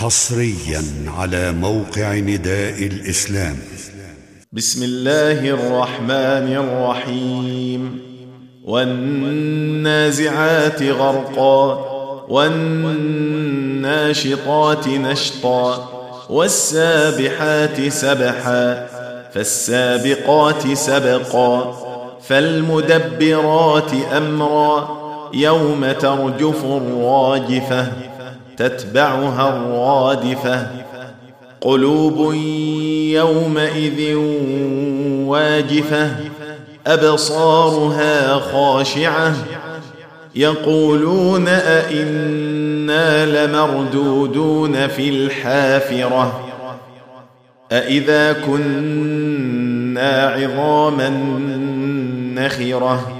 حصريا على موقع نداء الإسلام. بسم الله الرحمن الرحيم. والنازعات غرقا والناشطات نشطا والسابحات سبحا فالسابقات سبقا فالمدبرات أمرا يوم ترجف الراجفة. تتبعها الرادفة. قلوب يومئذ واجفة. أبصارها خاشعة. يقولون أئنا لمردودون في الحافرة. أإذا كنا عظاما نخرة.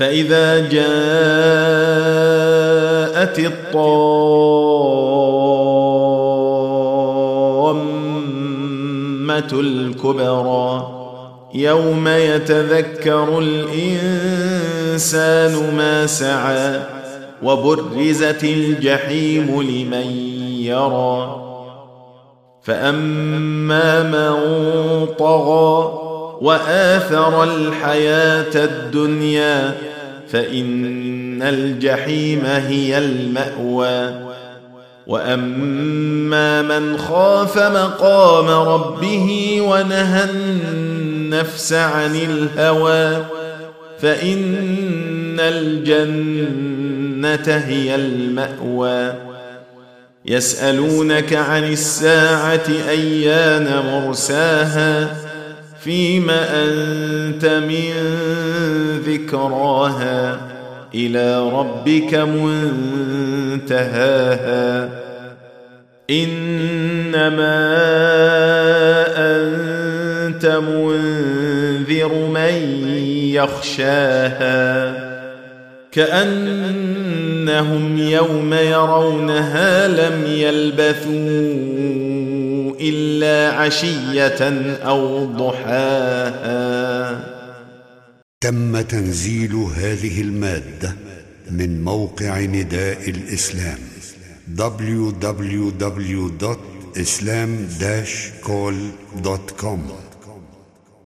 فإذا جاءت الطامة الكبرى يوم يتذكر الإنسان ما سعى وبرزت الجحيم لمن يرى فأما من طغى وآثر الحياة الدنيا فإن الجحيم هي المأوى. وأما من خاف مقام ربه ونهى النفس عن الهوى فإن الجنة هي المأوى. يسألونك عن الساعة أيان مرساها؟ فيم أنت من ذكراها إلى ربك منتهاها إنما أنت منذر من يخشاها كأنهم يوم يرونها لم يلبثوا إلا عشية أو ضحاها. تم تنزيل هذه المادة من موقع نداء الإسلام www.islam-call.com